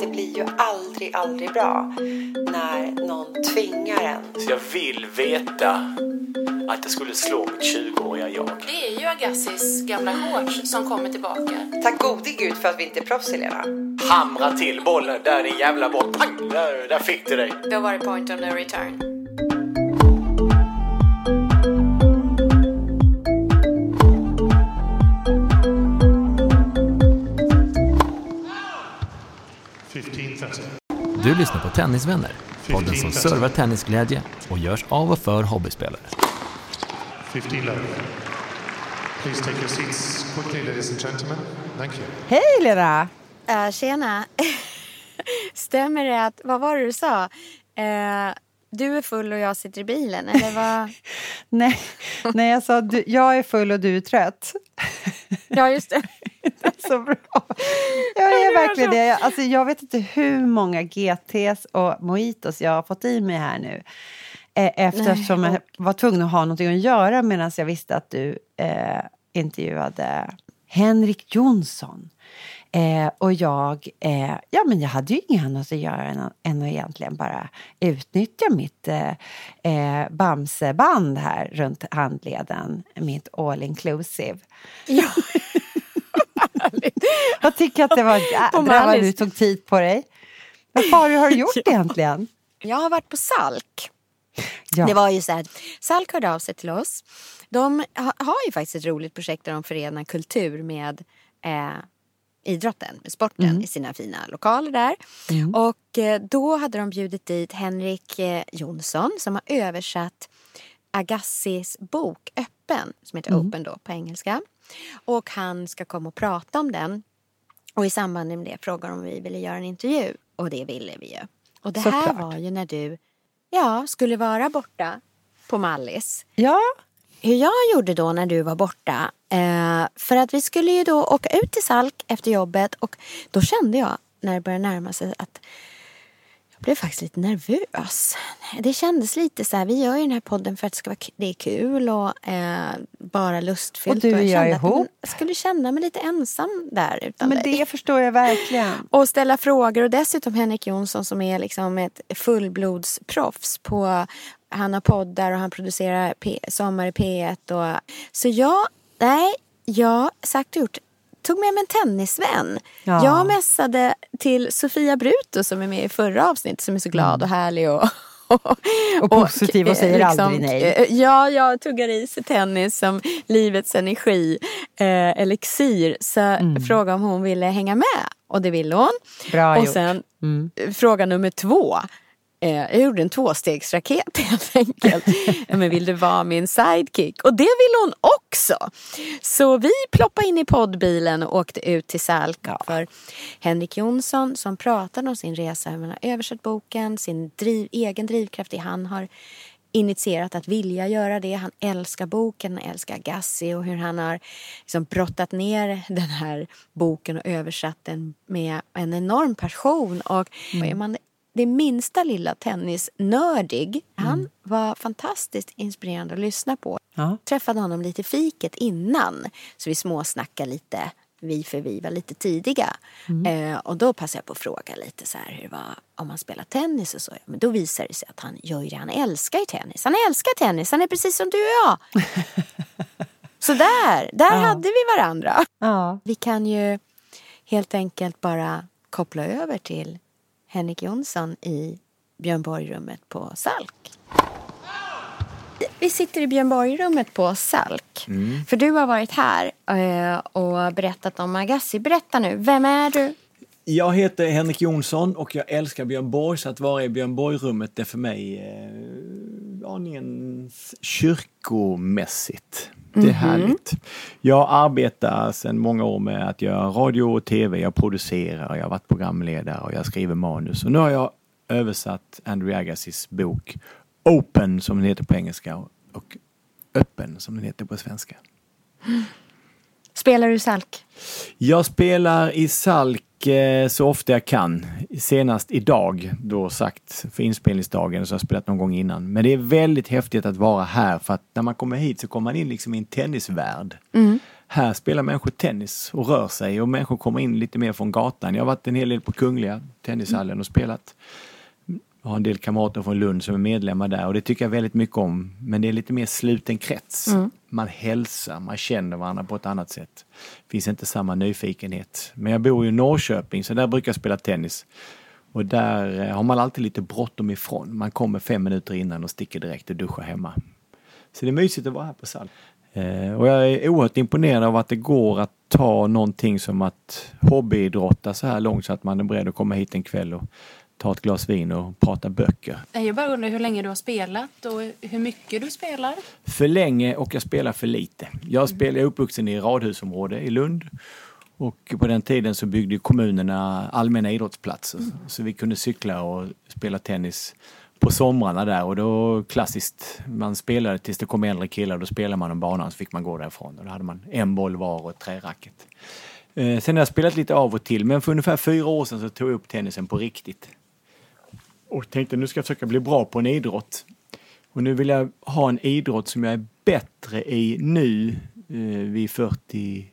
Det blir ju aldrig, aldrig bra när någon tvingar en. Så jag vill veta att det skulle slå mitt 20-åriga jag. Det är ju Agassis gamla shorts som kommer tillbaka. Tack gode gud för att vi inte är proffs Helena. Hamra till bollen, där din jävla boll. Pang! Där, där fick du dig. Det har varit point of no return. Du lyssnar på Tennisvänner, podden som servar tennisglädje och görs av och för hobbyspelare. 15 love. Please take your seats quickly, ladies and gentlemen. Thank you. Hej Lena! Uh, tjena. Stämmer det att, vad var det du sa? Eh, du är full och jag sitter i bilen, eller vad? nej, nej, jag sa du, jag är full och du är trött. ja, just det. det är så bra. Jag är verkligen det. Jag, alltså, jag vet inte hur många GTs och mojitos jag har fått i mig här nu. Eh, eftersom Nej. jag var tvungen att ha någonting att göra medan jag visste att du eh, intervjuade Henrik Jonsson. Eh, och jag, eh, ja, men jag hade ju inget annat att göra än, än att egentligen bara utnyttja mitt eh, eh Bamseband här runt handleden, mitt all inclusive. Ja. jag tycker att det var jädra vad du tog tid på dig. Vad har du gjort ja. egentligen? Jag har varit på Salk. Ja. Det var ju så här, Salk hörde av sig till oss. De har ju faktiskt ett roligt projekt där de förenar kultur med eh, idrotten, med sporten mm. i sina fina lokaler där. Mm. Och eh, då hade de bjudit dit Henrik eh, Jonsson som har översatt Agassis bok Öppen, som heter mm. Open då på engelska. Och han ska komma och prata om den. Och i samband med det frågar om vi ville göra en intervju. Och det ville vi ju. Och det här Såklart. var ju när du ja, skulle vara borta på Mallis. Ja. Hur jag gjorde då när du var borta. Eh, för att vi skulle ju då åka ut till Salk efter jobbet och då kände jag när det började närma sig att blev faktiskt lite nervös. Det kändes lite så här, vi gör ju den här podden för att det ska vara det är kul och eh, bara lustfyllt. Och du och jag ihop. Jag skulle känna mig lite ensam där utan Men dig. det förstår jag verkligen. Och ställa frågor och dessutom Henrik Jonsson som är liksom ett fullblodsproffs på han har poddar och han producerar P Sommar i P1 och så jag, nej, jag sagt och gjort tog med mig en tennisvän. Ja. Jag messade till Sofia Bruto som är med i förra avsnittet som är så glad och härlig och och, och positiv och säger liksom, aldrig nej. Eh, ja, jag tuggar i sig tennis som livets energi, eh, elixir. Så mm. frågade om hon ville hänga med och det ville hon. Bra och gjort. sen mm. fråga nummer två. Eh, jag gjorde en tvåstegsraket helt enkelt. Men vill du vara min sidekick? Och det ville hon också. Så vi ploppade in i poddbilen och åkte ut till Salk ja. för Henrik Jonsson som pratade om sin resa, hur man har översatt boken, sin driv, egen drivkraft, det han har initierat att vilja göra det. Han älskar boken, han älskar Gassi och hur han har liksom brottat ner den här boken och översatt den med en enorm passion. Och mm. är man det minsta lilla tennisnördig. Mm. Han var fantastiskt inspirerande att lyssna på. Ja. Träffade honom lite fiket innan. Så vi småsnackade lite vi för vi var lite tidiga. Mm. Eh, och då passade jag på att fråga lite så här hur det var om man spelar tennis och så. Men då visade det sig att han gör det, han älskar ju tennis. Han älskar tennis, han är precis som du och jag. så där, där ja. hade vi varandra. Ja. Vi kan ju helt enkelt bara koppla över till Henrik Jonsson i Björn Borg-rummet på Salk. Vi sitter i Björn Borg-rummet på Salk. Mm. För du har varit här eh, och berättat om Agassi. Berätta nu, vem är du? Jag heter Henrik Jonsson och jag älskar Björn Borg, så att vara i Björn Borg-rummet är för mig eh, aningen kyrkomässigt. Det är härligt. Jag arbetar sedan många år med att göra radio och tv. Jag producerar, jag har varit programledare och jag skriver manus. Och nu har jag översatt Andrew Agassis bok Open, som den heter på engelska, och Öppen, som den heter på svenska. Spelar du Salk? Jag spelar i Salk eh, så ofta jag kan. Senast idag, då sagt för inspelningsdagen, så har jag spelat någon gång innan. Men det är väldigt häftigt att vara här för att när man kommer hit så kommer man in liksom i en tennisvärld. Här spelar människor tennis och rör sig och människor kommer in lite mer från gatan. Jag har varit en hel del på Kungliga tennishallen och spelat. Jag har en del kamrater från Lund som är medlemmar där och det tycker jag väldigt mycket om. Men det är lite mer sluten krets. Man hälsar, man känner varandra på ett annat sätt. finns inte samma nyfikenhet. Men jag bor ju i Norrköping så där brukar jag spela tennis. Och där eh, har man alltid lite bråttom ifrån. Man kommer fem minuter innan och sticker direkt och duschar hemma. Så det är mysigt att vara här på Sall. Eh, och jag är oerhört imponerad av att det går att ta någonting som att hobbyidrotta så här långt så att man är beredd att komma hit en kväll och ta ett glas vin och prata böcker. Jag bara undrar hur länge du har spelat och hur mycket du spelar. För länge och jag spelar för lite. Jag, spelar, jag är uppvuxen i radhusområde i Lund. Och på den tiden så byggde kommunerna allmänna idrottsplatser. Så vi kunde cykla och spela tennis på somrarna där och då klassiskt, man spelade tills det kom äldre killar, då spelade man om banan så fick man gå därifrån. Och då hade man en boll var och ett träracket. Eh, sen har jag spelat lite av och till, men för ungefär fyra år sedan så tog jag upp tennisen på riktigt. Och tänkte nu ska jag försöka bli bra på en idrott. Och nu vill jag ha en idrott som jag är bättre i nu eh, vid 47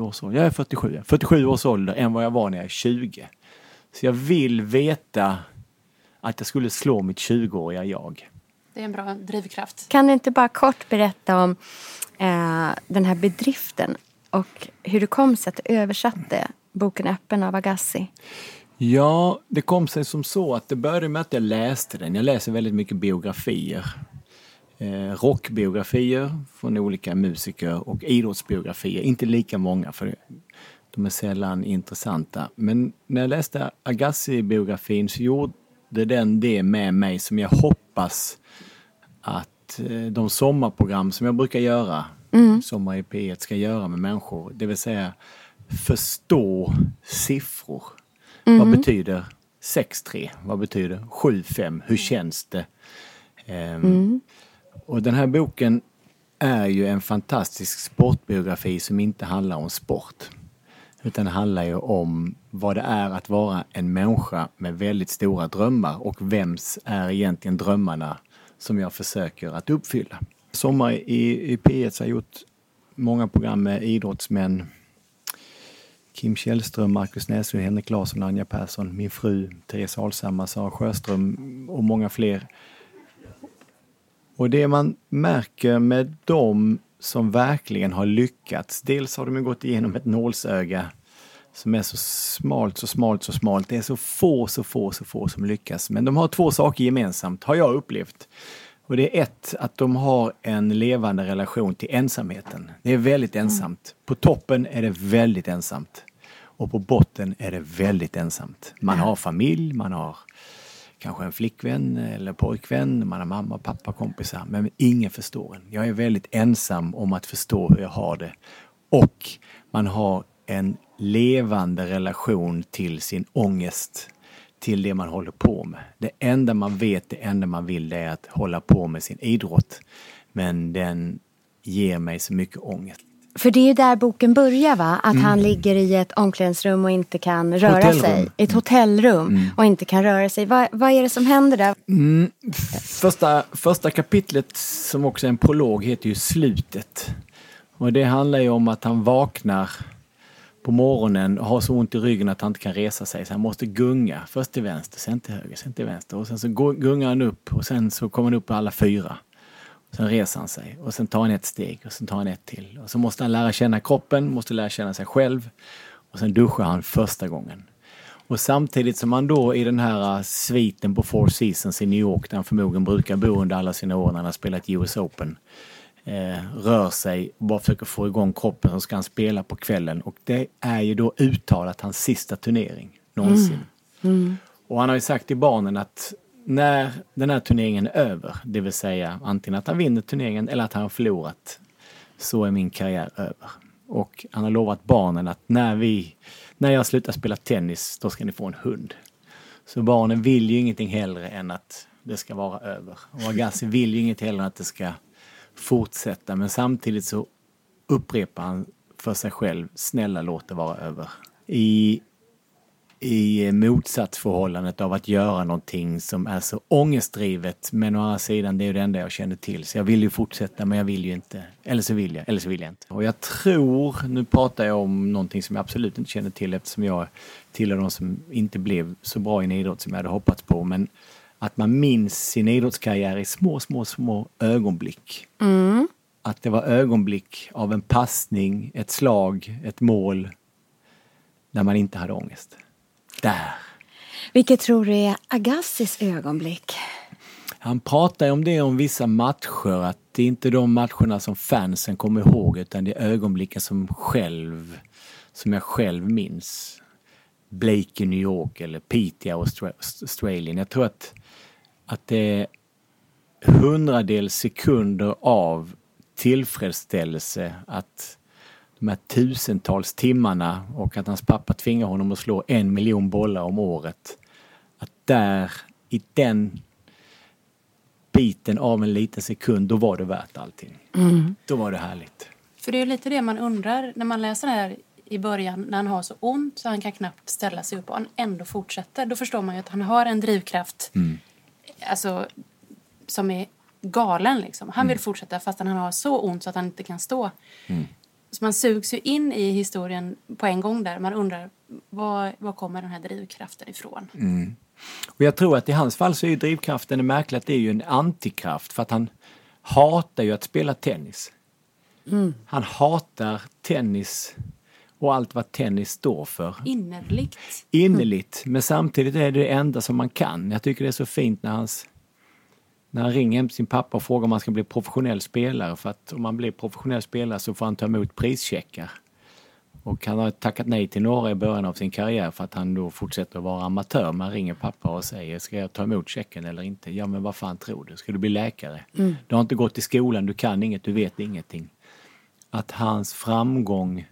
års ålder. Jag är 47, ja. 47 års ålder än vad jag var när jag är 20. Så jag vill veta att jag skulle slå mitt 20-åriga jag. Det är en bra drivkraft. Kan du inte bara kort berätta om eh, den här bedriften och hur det kom sig att du översatte boken Öppen av Agassi? Ja, det kom sig som så att det började med att jag läste den. Jag läser väldigt mycket biografier. Eh, rockbiografier från olika musiker och idrottsbiografier. Inte lika många för de är sällan intressanta. Men när jag läste Agassi-biografin så gjorde den det med mig som jag hoppas att eh, de sommarprogram som jag brukar göra, Sommar i P1, ska göra med människor. Det vill säga förstå siffror. Vad betyder 6-3? Vad betyder 7-5? Hur känns det? Ehm, Och den här boken är ju en fantastisk sportbiografi som inte handlar om sport. Utan det handlar ju om vad det är att vara en människa med väldigt stora drömmar och vems är egentligen drömmarna som jag försöker att uppfylla. Sommar i, i P1 så har jag gjort många program med idrottsmän. Kim Källström, Markus Näslund, Henrik Larsson, Anja Persson, min fru Therese Alshammar, Sara Sjöström och många fler. Och det man märker med dem som verkligen har lyckats, dels har de gått igenom ett nålsöga som är så smalt, så smalt, så smalt. Det är så få, så få, så få som lyckas. Men de har två saker gemensamt, har jag upplevt. Och det är ett, att de har en levande relation till ensamheten. Det är väldigt ensamt. På toppen är det väldigt ensamt. Och på botten är det väldigt ensamt. Man har familj, man har kanske en flickvän eller pojkvän, man har mamma, pappa, kompisar. Men ingen förstår en. Jag är väldigt ensam om att förstå hur jag har det. Och man har en levande relation till sin ångest, till det man håller på med. Det enda man vet, det enda man vill, det är att hålla på med sin idrott. Men den ger mig så mycket ångest. För det är ju där boken börjar va? Att han ligger i ett omklädningsrum och inte kan röra Hotellrum. sig. I ett hotellrum och inte kan röra sig. Vad, vad är det som händer där? Första, första kapitlet, som också är en prolog, heter ju Slutet. Och det handlar ju om att han vaknar på morgonen och har så ont i ryggen att han inte kan resa sig. Så han måste gunga. Först till vänster, sen till höger, sen till vänster. Och sen så gungar han upp och sen så kommer han upp på alla fyra. Sen reser han sig och sen tar han ett steg och sen tar han ett till. Och så måste han lära känna kroppen, måste lära känna sig själv. Och sen duschar han första gången. Och samtidigt som han då i den här uh, sviten på Four Seasons i New York, där han förmodligen brukar bo under alla sina år när han har spelat US Open, eh, rör sig och bara försöker få igång kroppen så ska han spela på kvällen. Och det är ju då uttalat hans sista turnering någonsin. Och han har ju sagt till barnen att när den här turneringen är över, det vill säga antingen att han vinner turneringen eller att han har förlorat, så är min karriär över. Och han har lovat barnen att när, vi, när jag slutar spela tennis, då ska ni få en hund. Så barnen vill ju ingenting hellre än att det ska vara över. Och Agassi vill ju inget hellre än att det ska fortsätta. Men samtidigt så upprepar han för sig själv, snälla låt det vara över. I, i motsatsförhållandet av att göra någonting som är så ångestdrivet. Men å andra sidan, det är ju det enda jag känner till. Så jag vill ju fortsätta, men jag vill ju inte. Eller så vill jag, eller så vill jag inte. Och jag tror, nu pratar jag om någonting som jag absolut inte känner till eftersom jag tillhör de som inte blev så bra i en idrott som jag hade hoppats på. Men att man minns sin idrottskarriär i små, små, små ögonblick. Att det var ögonblick av en passning, ett slag, ett mål. När man inte hade ångest. Där. Vilket tror du är Agassis ögonblick? Han pratar om det om vissa matcher, att det är inte de matcherna som fansen kommer ihåg utan det är ögonblicken som själv, som jag själv minns. Blake i New York eller i Austra- Australien. Jag tror att, att det är hundradels sekunder av tillfredsställelse att de här tusentals timmarna och att hans pappa tvingar honom att slå en miljon bollar om året. Att där, i den biten av en liten sekund, då var det värt allting. Då var det härligt. För det är lite det man undrar när man läser det här i början när han har så ont så han kan knappt ställa sig upp och han ändå fortsätter. Då förstår man ju att han har en drivkraft alltså, som är galen. Liksom. Han vill fortsätta fast han har så ont så att han inte kan stå. Så man sugs ju in i historien på en gång där. Man undrar var, var kommer den här drivkraften ifrån? Och jag tror att i hans fall så är drivkraften det märkliga att det är ju en antikraft för att han hatar ju att spela tennis. Han hatar tennis och allt vad tennis står för. Innerligt. Innerligt, men samtidigt är det det enda som man kan. Jag tycker det är så fint när hans när han ringer hem till sin pappa och frågar om han ska bli professionell spelare för att om man blir professionell spelare så får han ta emot prischeckar. Och han har tackat nej till några i början av sin karriär för att han då fortsätter att vara amatör. Man ringer pappa och säger, ska jag ta emot checken eller inte? Ja, men vad fan tror du? Ska du bli läkare? Du har inte gått i skolan, du kan inget, du vet ingenting. Att hans framgång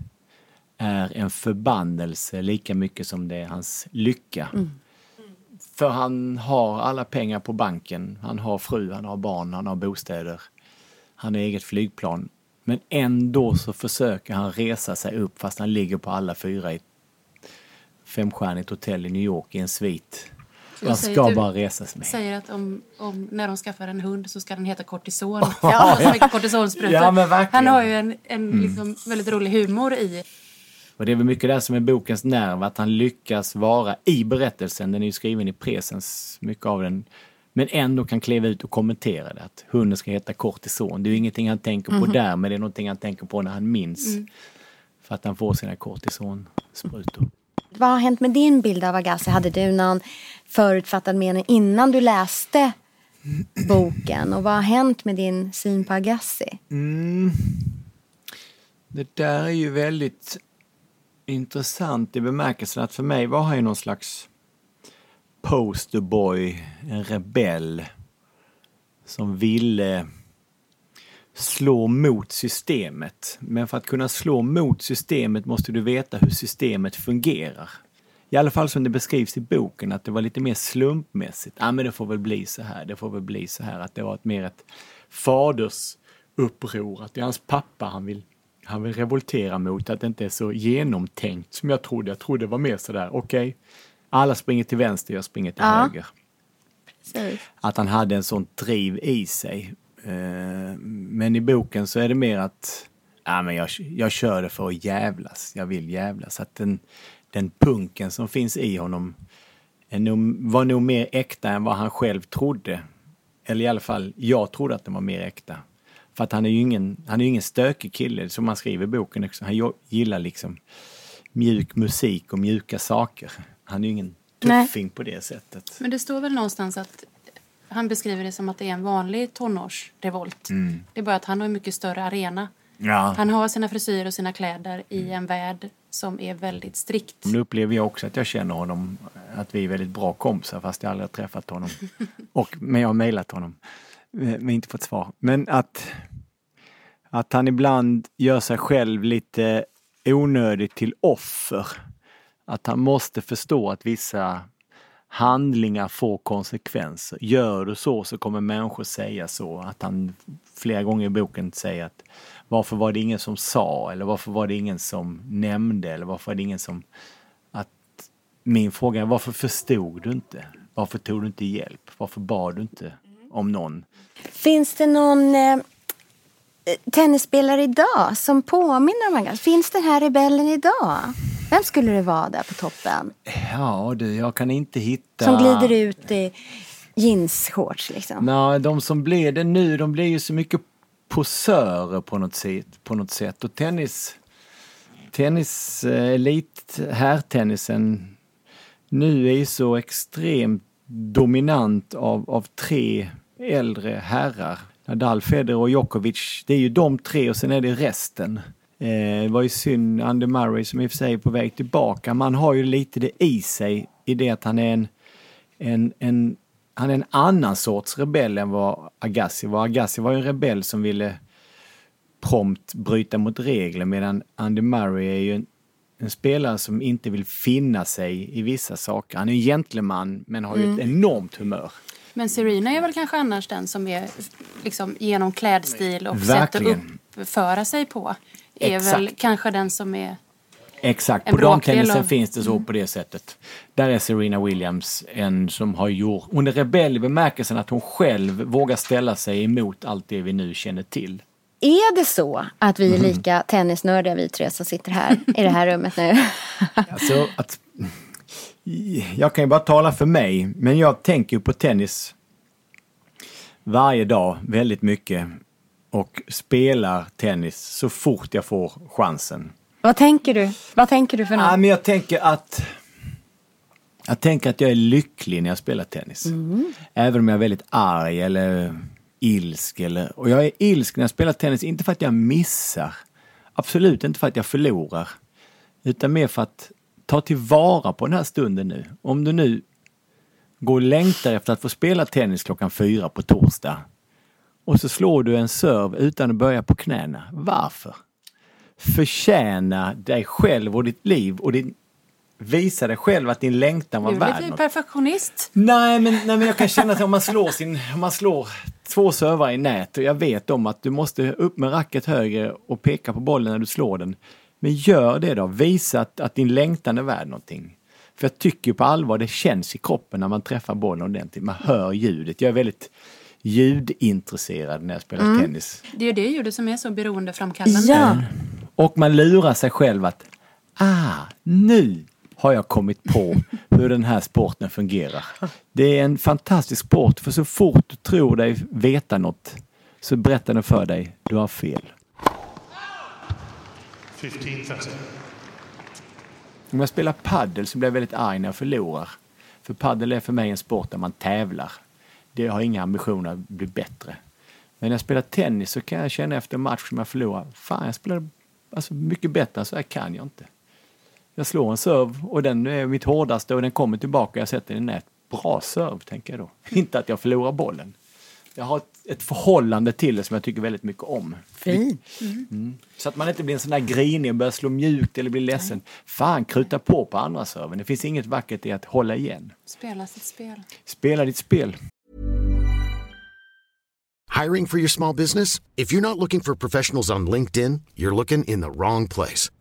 är en förbannelse lika mycket som det är hans lycka. För han har alla pengar på banken. Han har fru, han har barn, han har bostäder. Han har eget flygplan. Men ändå så försöker han resa sig upp fast han ligger på alla fyra i ett femstjärnigt hotell i New York i en svit. Han ska du- bara resa sig med. Säger att om, om, när de skaffar en hund så ska den heta kortison. Ja, mycket kortisonsprutor. Ja, han har ju en, en liksom, väldigt rolig humor i. Och det är väl mycket det som är bokens nerv, att han lyckas vara i berättelsen, den är ju skriven i presens, mycket av den, men ändå kan kliva ut och kommentera det. Att hunden ska heta kortison. Det är ju ingenting han tänker på där, men det är någonting han tänker på när han minns. För att han får sina kortisonsprutor. Vad har hänt med din bild av Agassi? Hade du någon förutfattad mening innan du läste boken? Och vad har hänt med din syn på Agassi? Det där är ju väldigt intressant i bemärkelsen att för mig var han ju någon slags posterboy, en rebell som ville slå mot systemet. Men för att kunna slå mot systemet måste du veta hur systemet fungerar. I alla fall som det beskrivs i boken, att det var lite mer slumpmässigt. Ja, men det får väl bli så här, det får väl bli så här. Att det var ett mer ett fadersuppror, att det är hans pappa han vill, han vill revoltera mot, att det inte är så genomtänkt som jag trodde. Jag trodde det var mer sådär, okej, alla springer till vänster, jag springer till Ja. höger Precis. att han hade en sån driv i sig. Eh, Men i boken så är det mer att ja, men jag, jag kör det för att jävlas. Jag vill jävlas. Att den, den punken som finns i honom nog, var nog mer äkta än vad han själv trodde. Eller i alla fall, jag trodde att den var mer äkta. För att han är ju ingen, han är ingen stökig kille, som han skriver i boken också. Han gillar liksom mjuk musik och mjuka saker. Han är ju ingen Nej. tuffing på det sättet. Men det står väl någonstans att han beskriver det som att det är en vanlig tonårsrevolt. Det är bara att han har en mycket större arena. Ja. Han har sina frisyrer och sina kläder i en värld som är väldigt strikt. Nu upplever jag också att jag känner honom, att vi är väldigt bra kompisar fast jag aldrig har träffat honom. Och, men jag har mejlat honom, Eh, men inte fått svar. Men att, att han ibland gör sig själv lite onödigt till offer. Att han måste förstå att vissa handlingar får konsekvenser. Gör du så så kommer människor säga så. Att han flera gånger i boken säger att varför var det ingen som sa eller varför var det ingen som nämnde eller varför var det ingen som... Att min fråga är varför förstod du inte? Varför tog du inte hjälp? Varför bad du inte om någon? Finns det någon eh, tennisspelare idag som påminner om Agassi? Finns den här rebellen idag? Vem skulle det vara där på toppen? Ja du, jag kan inte hitta... Som glider ut i jeansshorts liksom. Nej, de som blir det nu, de blir ju så mycket posörer på något sätt. På något sätt. Och tennis, tennis, eh, elit, herrtennisen nu är ju så extremt dominant av, av tre äldre herrar. Nadal, Federer och Djokovic, det är ju de tre och sen är det resten. Eh, det var ju synd, Andy Murray som i och för sig är på väg tillbaka. Man har ju lite det i sig i det att han är en, en, en han är en annan sorts rebell än vad Agassi var. Agassi var ju en rebell som ville prompt bryta mot regler medan Andy Murray är ju en, en spelare som inte vill finna sig i vissa saker. Han är en gentleman men har ju ett enormt humör. Men Serena är väl kanske annars den som är liksom genom klädstil och sätt att uppföra sig på. Är Exakt. väl kanske den som är... Exakt, En på damtennisen av- finns det så på det sättet. Där är Serena Williams en som har gjort... Hon är rebell i bemärkelsen att hon själv vågar ställa sig emot allt det vi nu känner till. Är det så att vi är lika tennisnördiga vi tre som sitter här i det här rummet nu? Alltså att... Jag kan ju bara tala för mig, men jag tänker ju på tennis varje dag väldigt mycket och spelar tennis så fort jag får chansen. Vad tänker du? Vad tänker du för Ja, något? men jag tänker att jag tänker att jag är lycklig när jag spelar tennis. Även om jag är väldigt arg eller ilsk. Eller, och jag är ilsk när jag spelar tennis, inte för att jag missar. Absolut inte för att jag förlorar. Utan mer för att ta tillvara på den här stunden nu. Om du nu går och längtar efter att få spela tennis klockan fyra på torsdag och så slår du en serv utan att börja på knäna. Varför? Förtjäna dig själv och ditt liv och din, visa dig själv att din längtan var Du är värd lite något. perfektionist. Nej men, nej, men jag kan känna att om man slår, sin, om man slår två servar i nät och jag vet om att du måste upp med racket högre och peka på bollen när du slår den. Men gör det då, visa att, att din längtan är värd någonting. För jag tycker på allvar det känns i kroppen när man träffar bollen ordentligt. Man hör ljudet. Jag är väldigt ljudintresserad när jag spelar tennis. Det är det ljudet som är så beroendeframkallande. Ja, Och man lurar sig själv att ah, nu har jag kommit på hur den här sporten fungerar. Det är en fantastisk sport för så fort du tror dig veta något så berättar den för dig, du har fel. 15.30. Om jag spelar paddel så blir jag väldigt arg när jag förlorar. För paddel är för mig en sport där man tävlar. Det har inga ambitioner att bli bättre. Men när jag spelar tennis så kan jag känna efter en match som jag förlorar, fan jag spelar alltså, mycket bättre än så här kan jag inte. Jag slår en serv och den är mitt hårdaste och den kommer tillbaka och jag sätter den i nät. Bra serv, tänker jag då. Inte att jag förlorar bollen. Jag har ett, ett förhållande till det som jag tycker väldigt mycket om. fint. Så att man inte blir en sån där grinig och börjar slå mjukt eller blir ledsen. Fan, kruta på på andra serven. Det finns inget vackert i att hålla igen. Spela sitt spel. Spela ditt spel. Hiring for your small business? If you're not looking for professionals on LinkedIn, you're looking in the wrong place.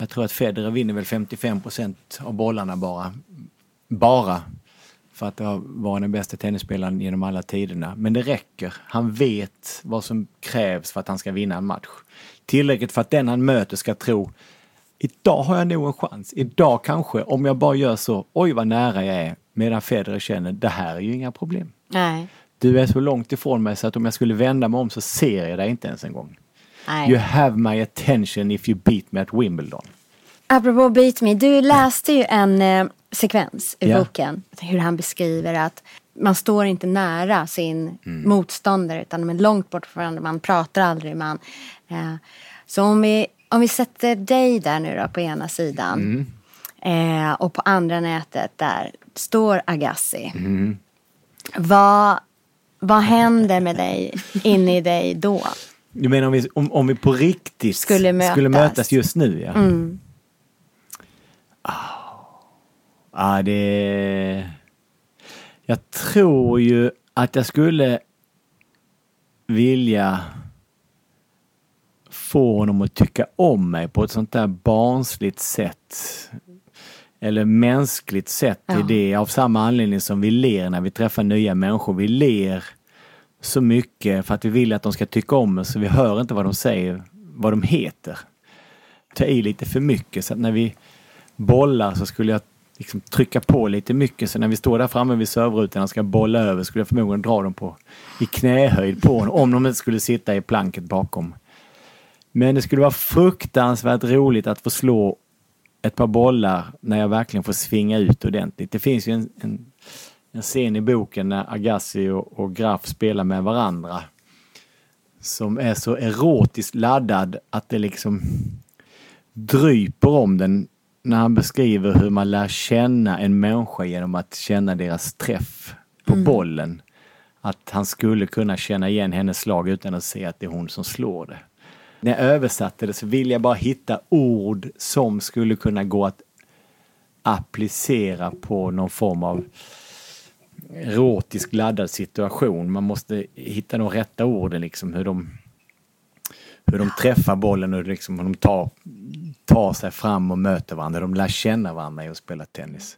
Jag tror att Federer vinner väl 55 procent av bollarna bara. Bara. För att det varit den bästa tennisspelaren genom alla tiderna. Men det räcker. Han vet vad som krävs för att han ska vinna en match. Tillräckligt för att den han möter ska tro Idag har jag nog en chans. Idag kanske, om jag bara gör så, oj vad nära jag är. Medan Federer känner, det här är ju inga problem. Nej. Du är så långt ifrån mig så att om jag skulle vända mig om så ser jag dig inte ens en gång. Nej. You have my attention if you beat me at Wimbledon. Apropå Beat Me, du läste ju en eh, sekvens i Ja. boken. Hur han beskriver att man står inte nära sin Mm. motståndare utan de är långt bort från varandra. Man pratar aldrig. Man, eh, så om vi, om vi sätter dig där nu då på ena sidan Mm. eh, och på andra nätet där står Agassi. Mm. Vad, vad händer med dig inne i dig då? Du menar om vi, om, om vi på riktigt Skulle mötas. skulle mötas just nu ja? Mm. Ja, det... Jag tror ju att jag skulle vilja få honom att tycka om mig på ett sånt där barnsligt sätt. Eller mänskligt sätt Ja. i det av samma anledning som vi ler när vi träffar nya människor. Vi ler så mycket för att vi vill att de ska tycka om oss så vi hör inte vad de säger, vad de heter. Ta i lite för mycket så att när vi bollar så skulle jag liksom trycka på lite mycket så när vi står där framme vid servrutan och ska bolla över skulle jag förmodligen dra dem på i knähöjd på honom om de inte skulle sitta i planket bakom. Men det skulle vara fruktansvärt roligt att få slå ett par bollar när jag verkligen får svinga ut ordentligt. Det finns ju en, en, en scen i boken när Agassi och, och Graf spelar med varandra som är så erotiskt laddad att det liksom dryper om den när han beskriver hur man lär känna en människa genom att känna deras träff på Mm. bollen. Att han skulle kunna känna igen hennes slag utan att se att det är hon som slår det. När jag översatte det så ville jag bara hitta ord som skulle kunna gå att applicera på någon form av erotisk laddad situation. Man måste hitta de rätta orden liksom hur de hur de träffar bollen och liksom hur de tar, tar sig fram och möter varandra. De lär känna varandra i att spela tennis.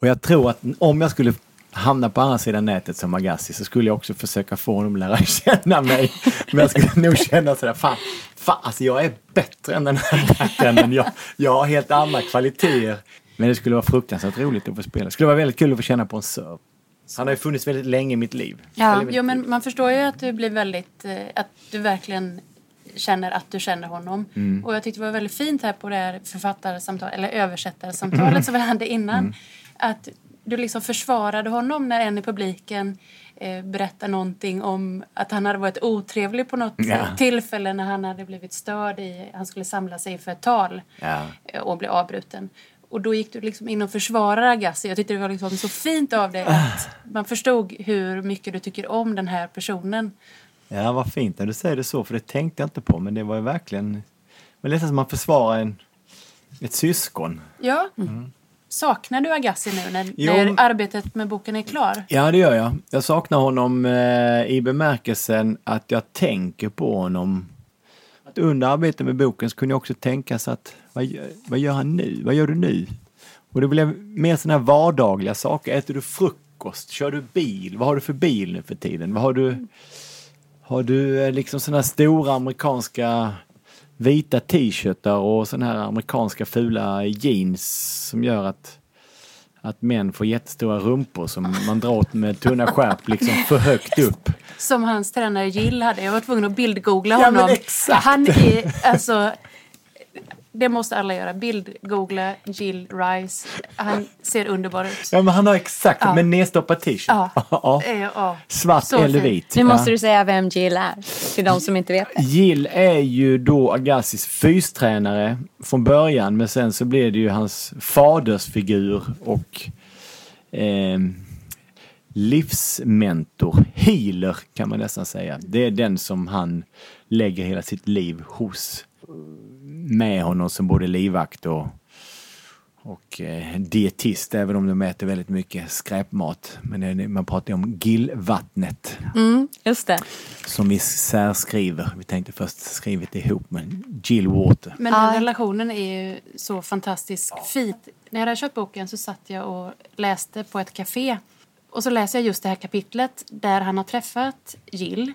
Och jag tror att om jag skulle hamna på andra sidan nätet som Agassi så skulle jag också försöka få honom att lära känna mig. Men jag skulle nog känna sådär, fan, fan alltså jag är bättre än den här backenden. Jag, jag har helt andra kvaliteter. Men det skulle vara fruktansvärt roligt att få spela. Det skulle vara väldigt kul att få känna på en serve. Han har ju funnits väldigt länge i mitt liv. Ja, jo, men man förstår ju att du blir väldigt, eh, att du verkligen känner att du känner honom. Mm. Och jag tyckte det var väldigt fint här på det här författarsamtalet, eller översättarsamtalet som vi hade innan. Mm. Att du liksom försvarade honom när en i publiken eh, berättar någonting om att han hade varit otrevlig på något Ja. eh, tillfälle när han hade blivit störd i, han skulle samla sig för ett tal Ja. eh, och blev avbruten. Och då gick du liksom in och försvarade Agassi. Jag tyckte det var liksom så fint av dig att man förstod hur mycket du tycker om den här personen. Ja, vad fint när du säger det så, för det tänkte jag inte på. Men det var ju verkligen... Men nästan som man försvarar en, ett syskon. Ja. Saknar du Agassi nu när, Jo. när arbetet med boken är klar? Ja, det gör jag. Jag saknar honom eh, i bemärkelsen att jag tänker på honom. Att under arbetet med boken så kunde jag också tänka så att vad gör, vad gör han nu? Vad gör du nu? Och det blev mer sådana här vardagliga saker. Äter du frukost? Kör du bil? Vad har du för bil nu för tiden? Vad har du? Har du eh, liksom sådana här stora amerikanska vita t-shirtar och sådana här amerikanska fula jeans som gör att att män får jättestora rumpor som man drar åt med tunna skärp liksom för högt upp. Som hans tränare Jill hade. Jag var tvungen att bildgoogla Ja, honom. exakt. Han är alltså... det måste alla göra. Bild-googla Jill Rice. Han ser underbar ut. Ja, men han har exakt, Ja. med nedstoppad t-shirt. Ja. Ja. Ja. Svart Så eller vit. Nu måste du säga vem Jill är, till de som inte vet det. Jill är ju då Agassis fystränare från början men sen så blev det ju hans fadersfigur och eh, livsmentor, healer kan man nästan säga. Det är den som han lägger hela sitt liv hos. Med honom som både livvakt och, och eh, dietist, även om de äter väldigt mycket skräpmat. Men det man pratar ju om gillvattnet Mm, just det. som vi särskriver. Vi tänkte först skrivit ihop men Jill Water. Men den relationen är ju så fantastiskt fin. När jag hade köpt boken så satt jag och läste på ett café. Och så läser jag just det här kapitlet där han har träffat Jill.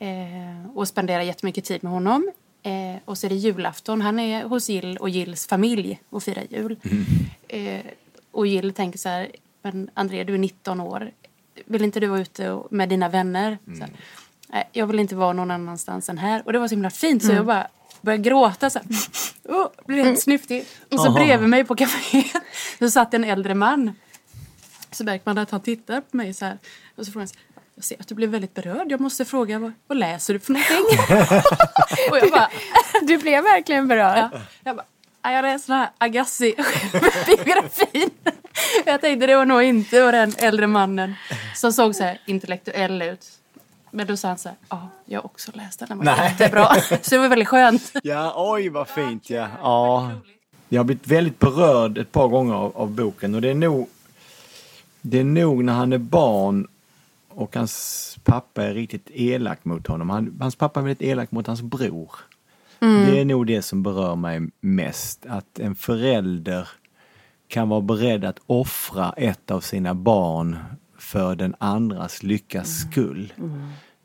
Eh, och spenderar jättemycket tid med honom. Eh, och så är det julafton. Han är hos Jill och Jills familj och firar jul. Eh, och Jill tänker så här, men André du är 19 år. Vill inte du vara ute med dina vänner? Så här, Nej, jag vill inte vara någon annanstans än här. Och det var så himla fint så Mm. jag bara började gråta så här. Oh, blev helt snyftig. Och så Aha. bredvid mig på kaféet så satt en äldre man. Så märker man att han tittar på mig så här. Och så frågar han så här, jag ser att du blev väldigt berörd. Jag måste fråga, vad, vad läser du för någonting? och jag bara... Du blev verkligen berörd. Ja, jag bara, "Ja, jag läser den här Agassi-biografin. jag tänkte det var nog inte var den äldre mannen som såg så här intellektuell ut. Men då sa han så här, ja, jag har också läst den. Den var Nej. jättebra. Så det var väldigt skönt. Ja, oj vad fint ja. ja. Jag har blivit väldigt berörd ett par gånger av, av boken och det är nog det är nog när han är barn och hans pappa är riktigt elak mot honom. Han, hans pappa är väldigt elak mot hans bror. Mm. Det är nog det som berör mig mest. Att en förälder kan vara beredd att offra ett av sina barn för den andras lyckas skull.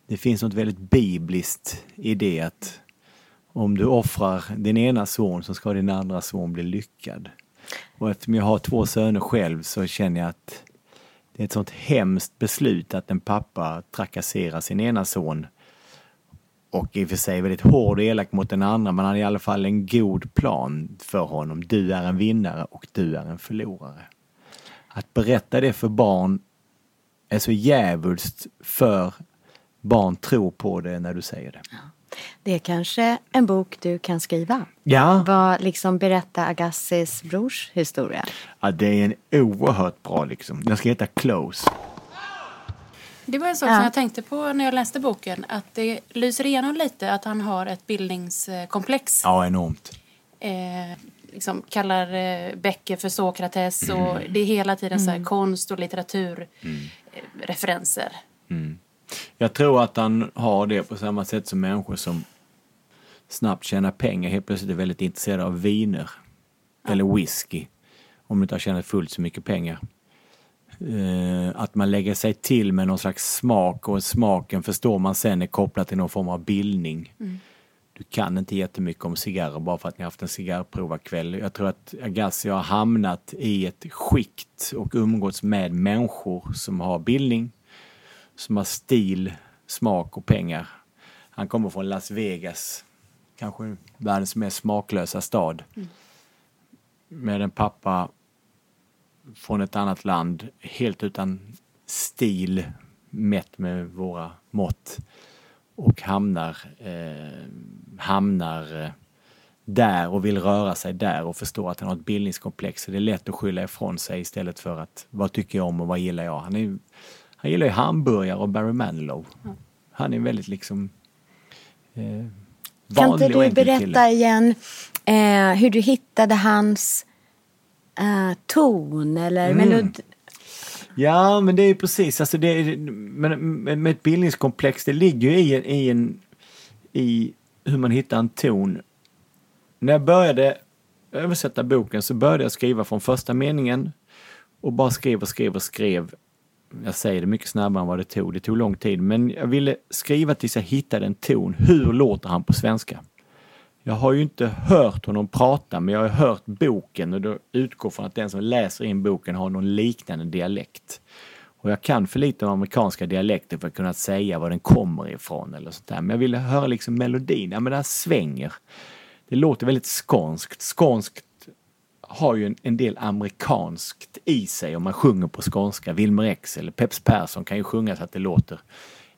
Det finns något väldigt bibliskt i det att om du offrar din ena son så ska din andra son bli lyckad. Och eftersom jag har två söner själv så känner jag att det är ett sånt hemskt beslut att en pappa trakasserar sin ena son och i och för sig väldigt hård och elak mot den andra men han har i alla fall en god plan för honom. Du är en vinnare och du är en förlorare. Att berätta det för barn är så djävulskt för barn tror på det när du säger det. Det är kanske en bok du kan skriva. Ja. Vad liksom berätta Agassis brors historia. Ja, det är en oerhört bra liksom. Den ska heta Close. Det var en sak Ja. som jag tänkte på när jag läste boken. Att det lyser igenom lite att han har ett bildningskomplex. Ja, enormt. Eh, liksom kallar eh, Becker för Sokrates. Mm. Och det är hela tiden så här Mm. konst och litteratur Mm. eh, referenser. Mm. Jag tror att han har det på samma sätt som människor som snabbt tjänar pengar helt plötsligt är väldigt intresserade av viner. Eller whisky. Om du inte har tjänat fullt så mycket pengar. Eh, att man lägger sig till med någon slags smak och smaken förstår man sen är kopplat till någon form av bildning. Mm. Du kan inte jättemycket om cigarrer bara för att ni haft en cigarrprovarkväll. Jag tror att Agassi har hamnat i ett skikt och umgåtts med människor som har bildning, som har stil, smak och pengar. Han kommer från Las Vegas, kanske världens mest smaklösa stad. Med en pappa från ett annat land, helt utan stil mätt med våra mått. Och hamnar, eh, hamnar eh, där och vill röra sig där och förstår att han har ett bildningskomplex. Så det är lätt att skylla ifrån sig istället för att vad tycker jag om och vad gillar jag? Han, är, han gillar ju hamburgare och Barry Manilow. Han är väldigt liksom eh, Kan vanlig inte och du berätta kille. igen eh, hur du hittade hans eh, ton eller Mm. melodi? Ja, men det är precis, alltså det är, men, med ett bildningskomplex, det ligger ju i, en- i, en, i hur man hittar en ton. När jag började översätta boken så började jag skriva från första meningen och bara skrev och skrev och skrev. Jag säger det mycket snabbare än vad det tog, det tog lång tid, men jag ville skriva tills jag hittade en ton. Hur låter han på svenska? Jag har ju inte hört honom prata, men jag har hört boken och då utgår från att den som läser in boken har någon liknande dialekt. Och jag kan för lite om amerikanska dialekter för att kunna säga var den kommer ifrån eller sånt där. Men jag ville höra liksom melodin, ja men den svänger. det låter väldigt skånskt. Skånskt har ju en, en del amerikanskt i sig om man sjunger på skånska. Wilmer X eller Peps Persson kan ju sjunga så att det låter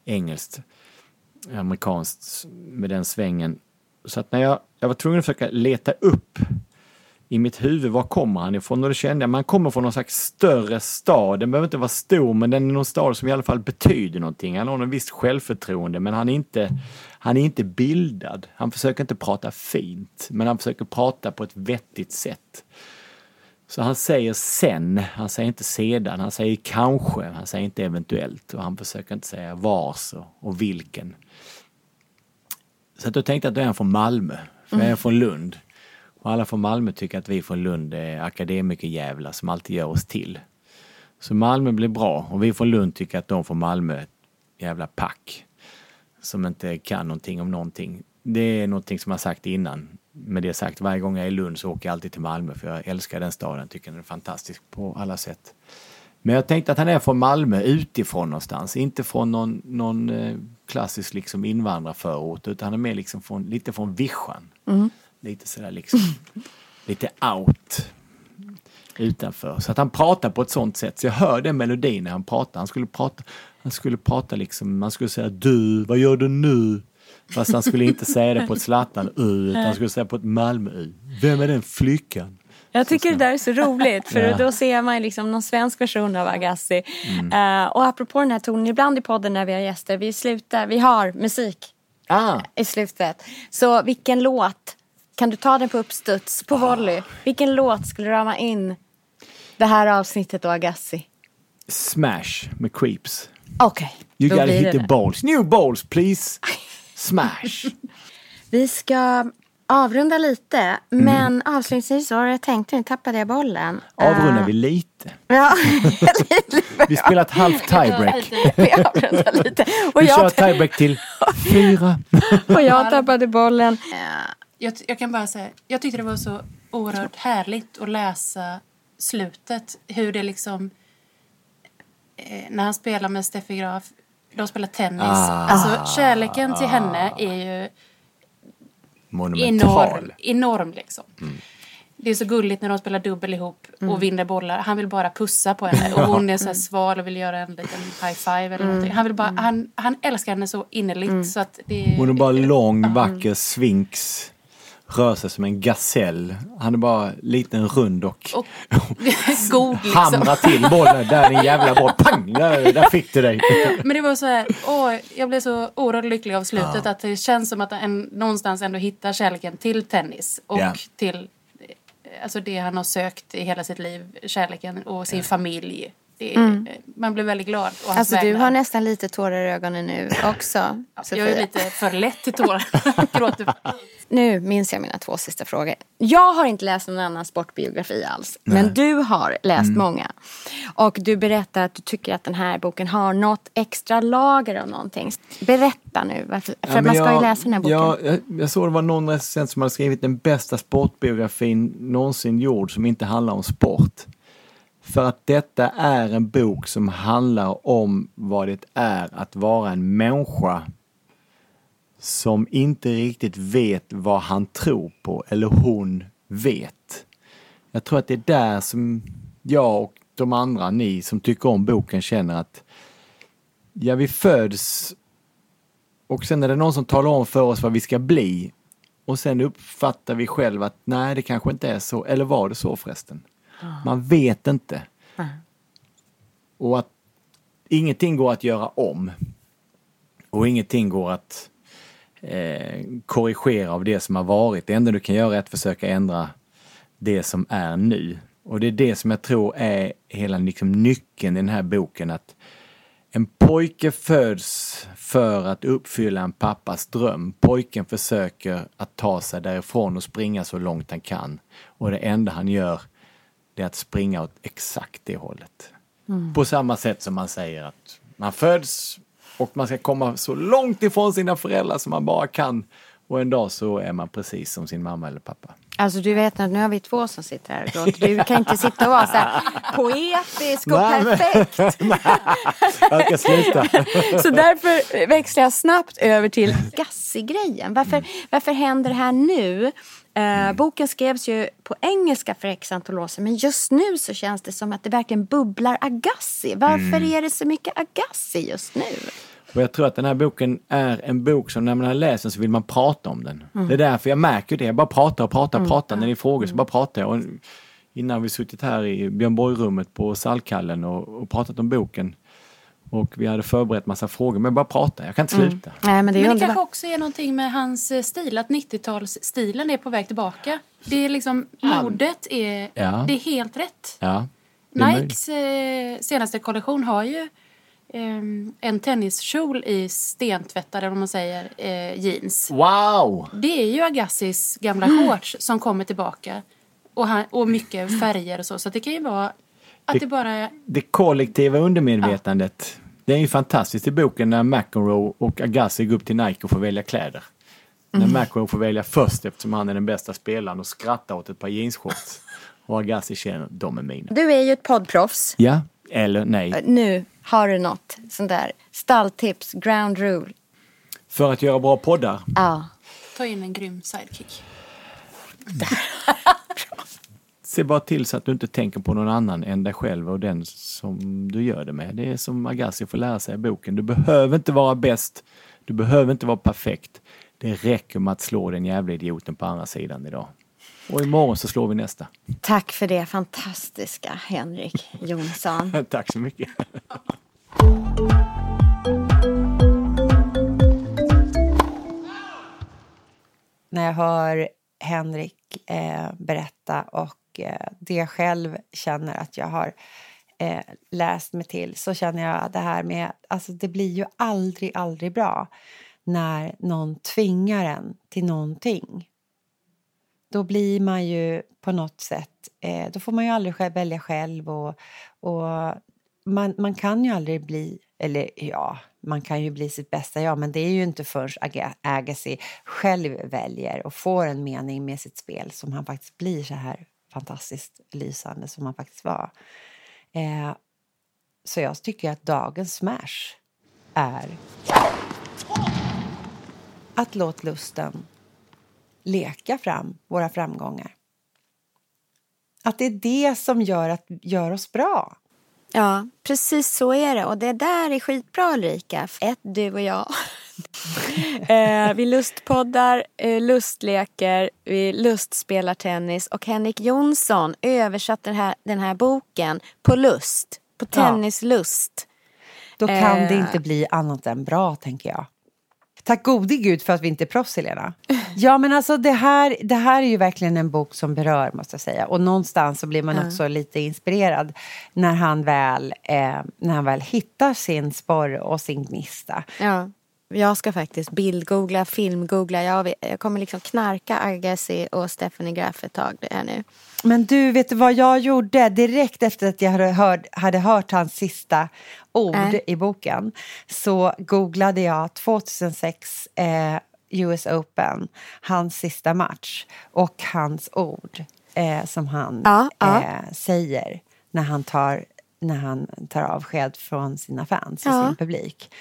engelskt, amerikanskt med den svängen. Så att när jag, jag var tvungen att försöka leta upp i mitt huvud, var kommer han ifrån? Och då kände jag, man kommer från någon slags större stad. Den behöver inte vara stor, men den är någon stad som i alla fall betyder någonting. Han har en visst självförtroende, men han är inte, han är inte bildad. Han försöker inte prata fint, men han försöker prata på ett vettigt sätt. Så han säger sen, han säger inte sedan, han säger kanske, han säger inte eventuellt och han försöker inte säga vars och, och vilken. Så att då tänkte jag att då är han från Malmö, för jag är Mm. från Lund. Och alla från Malmö tycker att vi från Lund är akademikerjävlar som alltid gör oss till. Så Malmö blir bra och vi från Lund tycker att de från Malmö är ett jävla pack. Som inte kan någonting om någonting. Det är någonting som jag sagt innan. Med det sagt, varje gång jag är i Lund så åker jag alltid till Malmö för jag älskar den staden, tycker den är fantastisk på alla sätt. Men jag tänkte att han är från Malmö utifrån någonstans, inte från någon, någon eh, klassisk liksom invandrarförort utan han är mer liksom från, lite från vischan. Mm. Lite sådär liksom, lite out utanför. Så att han pratar på ett sånt sätt. Så jag hör den melodin när han pratar. Han skulle prata, han skulle prata liksom, man skulle säga du, vad gör du nu? Fast han skulle inte säga det på ett Zlatan u utan han skulle säga på ett Malmö u. Vem är den flickan? Jag tycker det där är så roligt för Ja. då ser man liksom någon svensk version av Agassi. Mm. Eh, och apropå den här tonen, ibland i podden när vi har gäster, vi slutar, vi har musik Ah. i slutet. Så vilken låt, kan du ta den på uppstuds, på volley? Vilken låt skulle rama in det här avsnittet och Agassi? Smash med Creeps. Okej, You då gotta hit det the det. balls. New balls please! Smash! Vi ska avrunda lite, Mm. men avslutningsvis så har jag tänkt, nu tappade jag bollen. Avrundar Eh, vi lite. Ja, Vi spelar ett halvt tiebreak. vi avrundar lite. Och Vi kör jag, tiebreak till fyra. och jag tappade bollen. Jag, jag kan bara säga, jag tyckte det var så oerhört härligt att läsa slutet. Hur det liksom, eh, när han spelar med Steffi Graf, de spelar tennis. Ah. Alltså kärleken till henne är ju enorm. enorm liksom. Det är så gulligt när de spelar dubbel ihop Mm. och vinner bollar. Han vill bara pussa på henne. Och hon är så här sval och vill göra en liten high five eller Mm. någonting. Han, vill bara, han, han älskar henne så innerligt så att det Hon är bara lång, vacker, svinks. Rör sig som en gasell. Han är bara liten, rund och, Och god liksom. hamrar till bollen. Där är din jävla boll. Pang! Där, där fick du dig. Men det var så här, åh, jag blev så oerhört lycklig av slutet. Att det känns som att han någonstans ändå hittar kärleken till tennis. Och Ja. till eh, alltså det han har sökt i hela sitt liv. Kärleken och sin familj. Det, Mm. Man blir väldigt glad. Och Alltså du har nästan lite tårar i ögonen nu också. Jag är lite för lätt till tårar. Nu minns jag mina två sista frågor. Jag har inte läst någon annan sportbiografi alls. Men du har läst Mm. många. Och du berättar att du tycker att den här boken har något extra lager av någonting. Berätta nu, varför, för Ja, man ska ju jag- läsa den här boken. Ja, jag, jag såg det var någon recensent som hade skrivit den bästa sportbiografin någonsin gjord som inte handlar om sport. För att detta är en bok som handlar om vad det är att vara en människa som inte riktigt vet vad han tror på eller hon vet. Jag tror att det är där som jag och de andra, ni som tycker om boken känner att ja, vi föds och sen är det någon som talar om för oss vad vi ska bli. Och sen uppfattar vi själva att nej, det kanske inte är så. Eller var det så förresten? Man vet inte. Och att ingenting går att göra om. Och ingenting går att eh, korrigera av det som har varit. Det enda du kan göra är att försöka ändra det som är nu. Och det är det som jag tror är hela liksom, nyckeln i den här boken. att en pojke föds för att uppfylla en pappas dröm. Pojken försöker att ta sig därifrån och springa så långt han kan. Och det enda han gör det är att springa åt exakt det hållet. Mm. På samma sätt som man säger att man föds och man ska komma så långt ifrån sina föräldrar som man bara kan. Och en dag så är man precis som sin mamma eller pappa. Alltså du vet att nu har vi två som sitter här och gråter. Du kan inte sitta och vara så här poetisk och Nej, men- perfekt. Jag ska sluta. Så därför växlar jag snabbt över till Gassi-grejen. Varför, varför händer det här nu? Eh, Boken skrevs ju på engelska för x antal år sedan men just nu så känns det som att det verkligen bubblar Agassi. Varför Mm. är det så mycket Agassi just nu? Och jag tror att den här boken är en bok som när man har läst den så vill man prata om den. Mm. Det är därför jag märker det. Jag bara pratar och pratar och Mm. pratar. När det är frågor så bara pratar jag. Och innan vi suttit här i Björn Borg-rummet på Salkallen och, och pratat om boken. Och vi hade förberett massa frågor, men jag bara pratar. Jag kan inte Mm. sluta. Nej, men det är Men det kanske också är någonting med hans eh, stil, att 90-talsstilen är på väg tillbaka. Det är liksom, modet är, Ja. det är helt rätt. Ja, är möjligt. Nikes eh, senaste kollektion har ju eh, en tenniskjol i stentvättade, om man säger, eh, jeans. Wow! Det är ju Agassis gamla Mm. shorts som kommer tillbaka. Och, han, och mycket färger och så. Så det kan ju vara att Det- det, bara är... Det kollektiva undermedvetandet. Det är ju fantastiskt i boken när McEnroe och Agassi går upp till Nike och får välja kläder. Mm. När McEnroe får välja först eftersom han är den bästa spelaren och skrattar åt ett par jeansshorts. Och Agassi känner, de är mina. Du är ju ett poddproffs. Ja, eller nej. Nu har du något sånt där stalltips, ground rule. För att göra bra poddar. Ja. Ta in en grym sidekick. Se bara till så att du inte tänker på någon annan än dig själv och den som du gör det med. Det är som Agassi får lära sig i boken. Du behöver inte vara bäst. Du behöver inte vara perfekt. Det räcker med att slå den jävla idioten på andra sidan idag. Och imorgon så slår vi nästa. Tack för det fantastiska Henrik Jonsson. Tack så mycket. när jag hör Henrik eh, berätta och och eh, det jag själv känner att jag har eh, läst mig till så känner jag att det här med, alltså det blir ju aldrig, aldrig bra när någon tvingar en till någonting. Då blir man ju på något sätt, eh, då får man ju aldrig själv välja själv och, och man, man kan ju aldrig bli, eller ja, man kan ju bli sitt bästa jag, men det är ju inte förrän Agassi själv väljer och får en mening med sitt spel som han faktiskt blir så här fantastiskt lysande som han faktiskt var. Eh, så jag tycker att dagens smash är att låt lusten leka fram våra framgångar. Att det är det som gör, att, gör oss bra. Ja, precis så är det. Och det där är skitbra Ulrika. Ett, du och jag eh, vi lustpoddar, eh, lustleker, vi lustspelar tennis. Och Henrik Jonsson översatte den här, den här boken på lust. På Ja. tennislust. Då kan Eh. det inte bli annat än bra, tänker jag. Tack gode gud för att vi inte är proffs, Helena. Ja, men alltså det här, det här är ju verkligen en bok som berör, måste jag säga. Och någonstans så blir man Ja. också lite inspirerad när han väl, eh, när han väl hittar sin sporre och sin gnista. Ja. Jag ska faktiskt bildgoogla, filmgoogla. Jag, jag kommer liksom knarka Agassi och Stephanie Graf ett tag det här nu. Men du, vet du vad jag gjorde direkt efter att jag hade hört, hade hört hans sista ord Nej. i boken? Så googlade jag 2006 eh, US Open, hans sista match och hans ord eh, som han Ja, ja. Eh, säger när han, tar, när han tar avsked från sina fans och Ja. sin publik.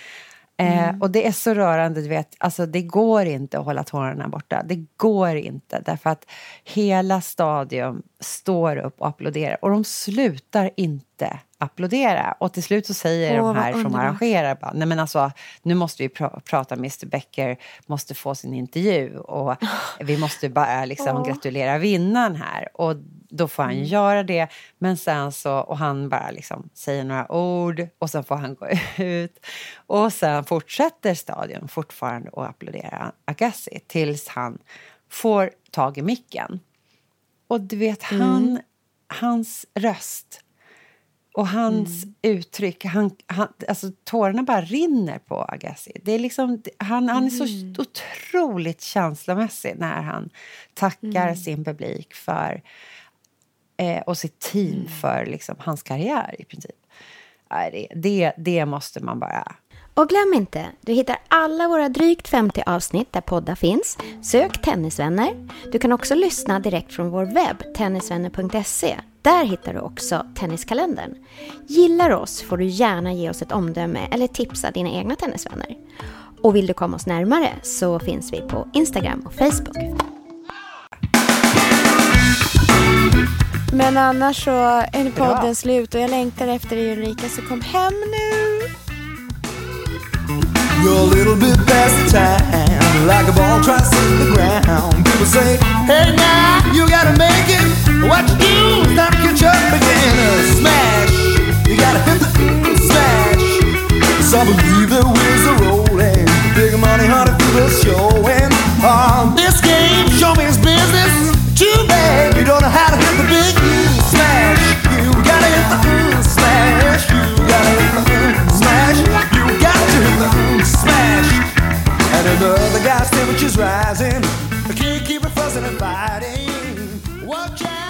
Eh, och det är så rörande, du vet. Alltså, det går inte att hålla tårarna borta. Det går inte, därför att hela stadion står upp och applåderar. Och de slutar inte applådera. Och till slut så säger Åh, de här som arrangerar bara, nej men alltså, nu måste vi pra- prata Mr Becker, måste få sin intervju och vi måste bara liksom Åh. gratulera vinnaren här. Och då får han göra det, men sen så, och han bara liksom säger några ord och sen får han gå ut. Och sen fortsätter stadion fortfarande att applådera Agassi tills han får tag i micken. Och du vet, han, hans röst och hans uttryck, han, han, alltså tårarna bara rinner på Agassi. Det är liksom, han, han är så otroligt känslomässig när han tackar sin publik för eh, och sitt team för liksom, hans karriär i princip. Det, det, det måste man bara... Och glöm inte, du hittar alla våra drygt 50 avsnitt där poddar finns. Sök Tennisvänner. Du kan också lyssna direkt från vår webb, tennisvänner.se. Där hittar du också Tenniskalendern. Gillar oss får du gärna ge oss ett omdöme eller tipsa dina egna tennisvänner. Och vill du komma oss närmare så finns vi på Instagram och Facebook. Men annars så är podden slut och jag längtar efter dig Ulrika så kom hem nu. You're a little bit past the time, like a ball tries to hit the ground. People say, hey now, you gotta make it. What you do is not catch up again. Uh, smash, you gotta hit the smash. Some believe the wheels are rolling. Big money, honey, people showing. On this game, show me his business. Too bad you don't know how to hit the temperature's rising. I can't keep it fussing and fighting. Watch out,